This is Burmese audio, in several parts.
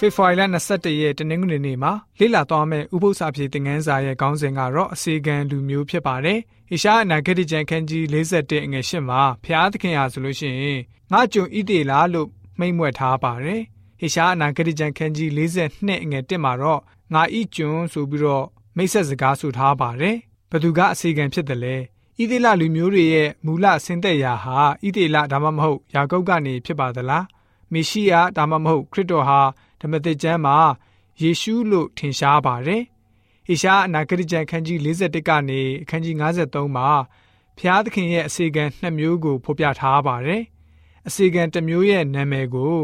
ဖေဖော်ဝါရီလ22ရက်တနင်္ဂနွေနေ့မှာလေ့လာသွားမယ့်ဥပုသ္စာပြေသင်ခန်းစာရဲ့ခေါင်းစဉ်ကတော့အစီကံလူမျိုးဖြစ်ပါတယ်။ဟေရှားအနာဂတိကျမ်းခန်းကြီး51အငယ်8မှာဖျားသခင်ဟာဆိုလို့ရှိရင်ငါကြုံဣတေလာလို့မိန့်မွက်ထားပါတယ်။ဟေရှားအနာဂတိကျမ်းခန်းကြီး52အငယ်1မှာတော့ငါဤကျွန်းဆိုပြီးတော့မိတ်ဆက်စကားဆိုထားပါတယ်။ဘသူကအစီကံဖြစ်တယ်လဲ။ဣသေလလူမျိုးတွေရဲ့မူလဆင်းသက်ရာဟာဣသေလဒါမှမဟုတ်ယာကုပ်ကနေဖြစ်ပါသလား။မေရှိယဒါမှမဟုတ်ခရစ်တော်ဟာ ဓမ္မသစ်ကျမ်းမှာယေရှုလို့ထင်ရှားပါတယ်။ဟေရှားအနာဂတိကျမ်းခန်းကြီး51ကနေအခန်းကြီး53မှာဖျားသခင်ရဲ့အစီကံနှစ်မျိုးကိုဖော်ပြထားပါတယ်။အစီကံတစ်မျိုးရဲ့နာမည်ကို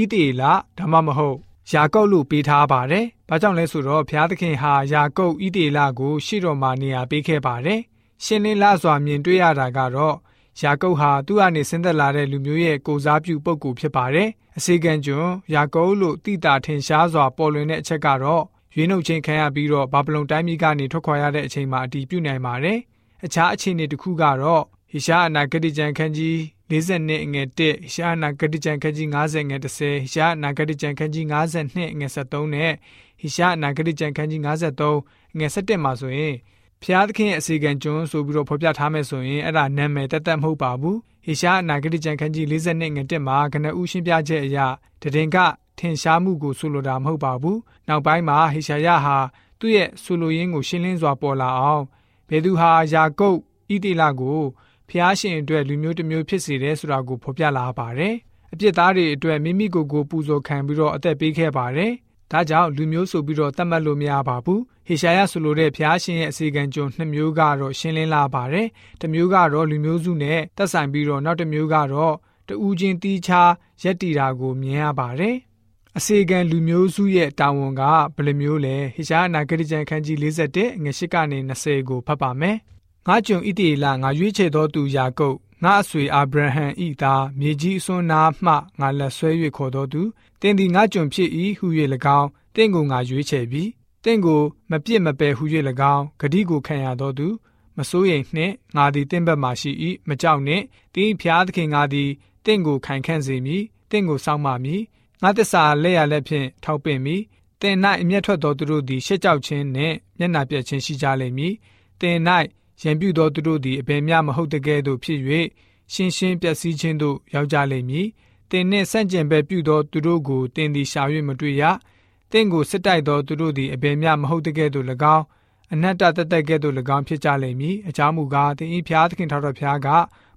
ဣသေလဒါမှမဟုတ်ယာကုပ်လို့ပေးထားပါတယ်။ဘာကြောင့်လဲဆိုတော့ဘုရားသခင်ဟာယာကုပ်ဣသေလကိုရှေ့တော်မှာနေရာပေးခဲ့ပါတယ်။ရှင်လင်းလာစွာမြင်တွေ့ရတာကတော့ ယာကုပ်ဟာသူ့အနေဆင်းသက်လာတဲ့လူမျိုးရဲ့ကိုစားပြုပုဂ္ဂိုလ်ဖြစ်ပါတယ်။အစေခံကျွန်းယာကုပ်လို့တိတာထင်ရှားစွာပေါ်လွင်တဲ့အချက်ကတော့ရွေးနှုတ်ခြင်းခံရပြီးတော့ဘာဗလုန်တိုင်းပြည်ကနေထွက်ခွာရတဲ့အချိန်မှာအတီးပြုနိုင်ပါတယ်။အခြားအခြေအနေတစ်ခုကတော့ဟိရှားအနာဂတိကျမ်းခန်းကြီး42အငယ်1ရှားနာဂတိကျမ်းခန်းကြီး90ငယ်30ရှားနာဂတိကျမ်းခန်းကြီး52ငယ်73နဲ့ဟိရှားနာဂတိကျမ်းခန်းကြီး53ငယ်17မှာဆိုရင် ဖျားသခင်ရဲ့အစီကံကျွန်းဆိုပြီးတော့ဖော်ပြထားမယ်ဆိုရင်အဲ့ဒါနာမည်တက်တက်မဟုတ်ပါဘူးဟိရှားနာဂတိကျမ်းခန်းကြီး42ငယ်1မှာကနဦးရှင်းပြချက်အရာတည်ငါထင်ရှားမှုကိုဆိုလိုတာမဟုတ်ပါဘူးနောက်ပိုင်းမှာဟိရှာယဟာသူ့ရဲ့ဆိုလိုရင်းကိုရှင်းလင်းစွာပေါ်လာအောင်ဘယ်သူဟာယာကုပ်ဣတိလကိုဖျားရှင်အတွက်လူမျိုးတစ်မျိုးဖြစ်စေတယ်ဆိုတာကိုဖော်ပြလာပါတယ်။အပြစ်သားတွေအတွက်မိမိကိုယ်ကိုပူဇော်ခံပြီးတော့အသက်ပေးခဲ့ပါတယ်။ဒါကြောင့်လူမျိုးဆိုပြီးတော့သတ်မှတ်လို့မရပါဘူး။ ဟေရှာယဆိုလိုတဲ့ဖျားရှင်ရဲ့အစီကံကြုံနှစ်မျိုးကတော့ရှင်းလင်းလာပါတယ်။တစ်မျိုးကတော့လူမျိုးစုနဲ့သက်ဆိုင်ပြီးတော့နောက်တစ်မျိုးကတော့တူးချင်းတီးခြားရက်တီတာကိုမြင်ရပါတယ်။အစေခံလူမျိုးစုရဲ့တာဝန်ကဘယ်လိုမျိုးလဲဟေရှားနာဂရိကျန်ခန်းကြီး41ငွေ8ကနေ20ကိုဖတ်ပါမယ်။ငါကြုံဣတိလငါရွေးချယ်သောသူယာကုပ်ငါအဆွေအာဗြဟံဤသားမြေကြီးအစွန်းနာမှငါလက်ဆွဲ၍ခေါ်တော်သူတင်းသည်ငါကြုံဖြစ်၏ဟု၍၎င်းတင့်ကိုငါရွေးချယ်ပြီး တင့်ကိုမပြစ်မပယ်ဟု၍၎င်းဂတိကိုခံရတော်သူမစိုးရိမ်နှင့်ငါသည်တင့်ဘက်မှရှိ၏မကြောက်နှင့်တင်းဖျားသခင်ငါသည်တင့်ကိုခိုင်ခန့်စေမည်တင့်ကိုစောင့်မမည်ငါတစ္ဆာလက်ရလက်ဖြင့်ထောက်ပင့်မည်တင်၌အမျက်ထွက်သောသူတို့သည်ရှက်ကြောက်ခြင်းနှင့်မျက်နှာပြတ်ခြင်းရှိကြလိမ့်မည်တင်၌ရန်ပြုသောသူတို့သည်အဘယ်မျှမဟုတ်တကဲ့သို့ဖြစ်၍ရှင်းရှင်းပျက်စီးခြင်းသို့ရောက်ကြလိမ့်မည်။တင်နှင့်ဆန့်ကျင်ဘက်ပြုသောသူတို့ကိုတင်သည်ရှာ၍မတွေ့ရ။တ င်ကိုစစ်တိုက်သောသူတို့သည်အဘယ်မျှမဟုတ်တကဲ့သို့၎င်းအနတ္တတတက်ကဲ့သို့၎င်းဖြစ်ကြလိမ့်မည်။အကြောင်းမူကားတင်ဤဖျားသခင်ထောက်တော်ဖျားက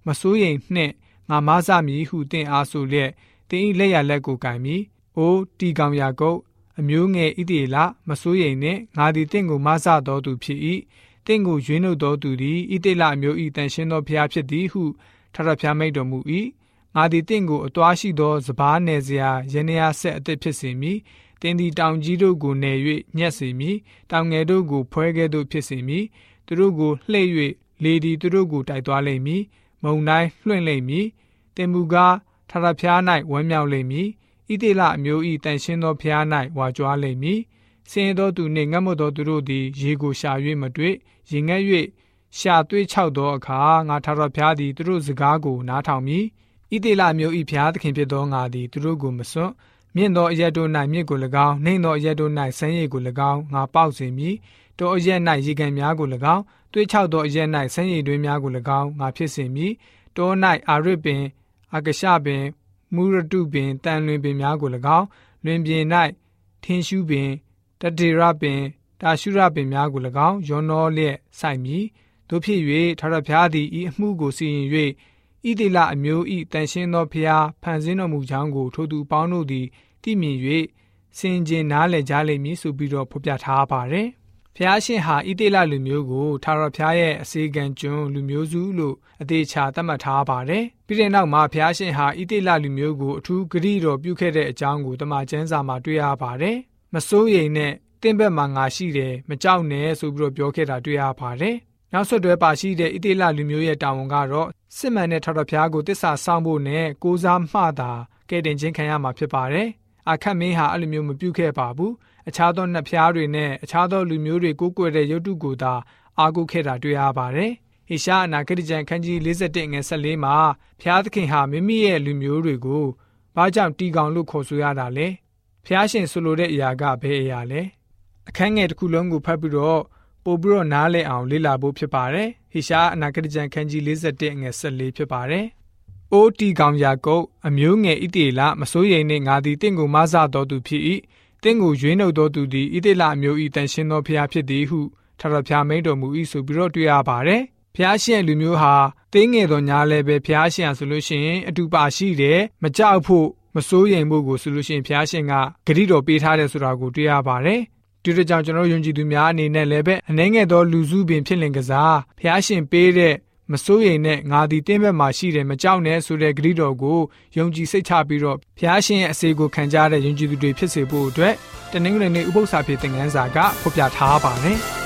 မစိုးရိမ်နှင့်ငါမဆမည်ဟုတင်အားဆိုလျက်တင်ဤလက်ရလက်ကိုကင်မည်။အိုတီကောင်ယာကုတ်အမျိုးငယ်ဣတိလမစိုးရိမ်နှင့်ငါသည်တင့်ကိုမဆတော်သူဖြစ်၏တင့်ကိုရွေးနှုတ်တော်သူသည်ဣတိလအမျိုး၏တန်ရှင်းသောဖျားဖြစ်သည်ဟုထထဖျားမိတ်တော်မူ၏ငါသည်တင့်ကိုအသွားရှိသောစပားနယ်စရာရနေရဆက်အသစ်ဖြစ်စေမည် တင်းသည်တောင်ကြီးတို့ကိုနယ်၍ညက်စေမည်တောင်ငယ်တို့ကိုဖွဲကဲ့သို့ဖြစ်စေမည်သူတို့ကိုလှည့်၍လေဒီသူတို့ကိုတိုက်သွားလိမ့်မည်မုံတိုင်းလွှင့်လိမ့်မည်တင်မူကားထထဖျား၌ဝမ်းမြောက်လိမ့်မည်ဣတိလအမျိုး၏တန်ရှင်းသောဖျား၌ဝါကြွားလိမ့်မည်ဆင်းရဲသောသူနှင့်ငတ်မွတ်သောသူတို့သည်ရေကိုရှာ၍မတွေ့ရင်ငတ်၍ရှာသွေးချောက်သောအခါငါထာဝရဘုရားသည်သူတို့စကားကိုနားထောင်မည်ဣတိလမျိုးဤဘုရားသခင်ဖြစ်သောငါသည်သူတို့ကိုမစွန့် မြင့်သောအရက်တို့၌မြင့်ကို၎င်းနှိမ့်သောအရက်တို့၌ဆန်းရည်ကို၎င်းငါပေါက်စေမည်တောအရက်၌ရေကန်များကို၎င်းသွေးချောက်သောအရက်၌ဆန်းရည်တွင်များကို၎င်းငါဖြစ်စေမည်တော၌အာရစ်ပင်အကရှပင်မူရတုပင်တန်လွင်ပင်များကို၎င်းလွင်ပြင်၌ထင်းရှူးပင်တတေရပင်တာရှုရပင်များကို၎င်းယောနောလျက်ဆိုင်မည်တို့ဖြစ်၍ထာဝရဘုရားသည်ဤအမှုကိုစီရင်၍ ဣတိလအမျိုးဤတန်ရှင်းသောဘုရားဖန်ဆင်းတော်မူကြောင်းကိုထိုသူပေါင်းတို့သည်သိမြင်၍စင်ကြင်နားလည်ကြလိမ့်မည်ဆိုပြီးတော့ဖော်ပြထားပါတယ်။ဘုရားရှင်ဟာဣတိလလူမျိုးကိုထာဝရဘုရားရဲ့အစေခံကျွန်းလူမျိုးစုလို့အသေးချာသတ်မှတ်ထားပါတယ်။ပြီးတဲ့နောက်မှာဘုရားရှင်ဟာဣတိလလူမျိုးကိုအထူးဂရုတော်ပြုခဲ့တဲ့အကြောင်းကိုတမန်ကျမ်းစာမှာတွေ့ရပါတယ်။မစိုးရိမ်နဲ့တင့်ဘက်မှာငါရှိတယ်မကြောက်နဲ့ဆိုပြီးတော့ပြောခဲ့တာတွေ့ရပါတယ်။ နောက်ဆက်တွဲပါရှိတဲ့ဣတိလလူမျိုးရဲ့တာဝန်ကတော့စစ်မှန်တဲ့ထောက်တော်ဖျားကိုတစ္ဆာဆောင်ဖို့နဲ့ကိုးစားမှတာကဲတင်ခြင်းခံရမှာဖြစ်ပါတယ်။အခက်မင်းဟာအဲ့လိုမျိုးမပြုခဲ့ပါဘူး။အခြားသောနှဖျားတွေနဲ့အခြားသောလူမျိုးတွေကိုကိုွယ်တဲ့ရုပ်တုကိုသာအားကိုးခဲ့တာတွေ့ရပါတယ်။ဟေရှာအနာဂတိကျမ်းခန်းကြီး51ငယ်14မှာဖျားသခင်ဟာမိမိရဲ့လူမျိုးတွေကိုဘာကြောင့်တီကောင်လို့ခေါ်ဆိုရတာလဲ။ဖဖျားရှင်ဆိုလိုတဲ့အရာကဘယ်အရာလဲအခန်းငယ်တစ်ခုလုံးကိုဖတ်ပြီးတော့ ပို့ပြီးတော့နားလည်အောင်လေ့လာဖို့ဖြစ်ပါတယ်ဟေရှာအနာဂတ်ကျမ်းခန်းကြီး51အငယ်14ဖြစ်ပါတယ်အိုးတီကောင်ယာကုတ်အမျိုးငယ်ဣတိလမစိုးရိမ်နှင့်ငါသည်တင့်ကိုမဆတော်သူဖြစ်၏တင့်ကိုရွေးနှုတ်တော်သူသည်ဣတိလအမျိုး၏တန်ရှင်းသောဖျားဖြစ်သည်ဟုထထဖျားမိန်တော်မူ၏ဆိုပြီးတော့တွေ့ရပါတယ်ဖျားရှင်လူမျိုးဟာတင်းငယ်တော်ညာလည်းပဲဖျားရှင်ဆိုလို့ရှိရင်အတူပါရှိတယ်မကြောက်ဖို့မစိုးရိမ်ဖို့ကိုဆိုလို့ရှိရင်ဖျားရှင်ကဂရိတော်ပေးထားတယ်ဆိုတာကိုတွေ့ရပါတယ် ဒီတကြောင်ကျွန်တော်ယုံကြည်သူများအနေနဲ့လည်းပဲအနေငယ်သောလူစုပင်ဖြစ်လင်ကစားဖျားရှင်ပေးတဲ့မစိုးရိမ်နဲ့ငါဒီတင်းဘက်မှာရှိတယ်မကြောက်နဲ့ဆိုတဲ့ဂရိတော်ကိုယုံကြည်စိတ်ချပြီးတော့ဖျားရှင်ရဲ့အစေကိုခံကြတဲ့ယုံကြည်သူတွေဖြစ်စေဖို့အတွက်တနင်္ဂနွေနေ့ဥပုသ္စာပြေသင်ခန်းစာကဖော်ပြထားပါတယ်။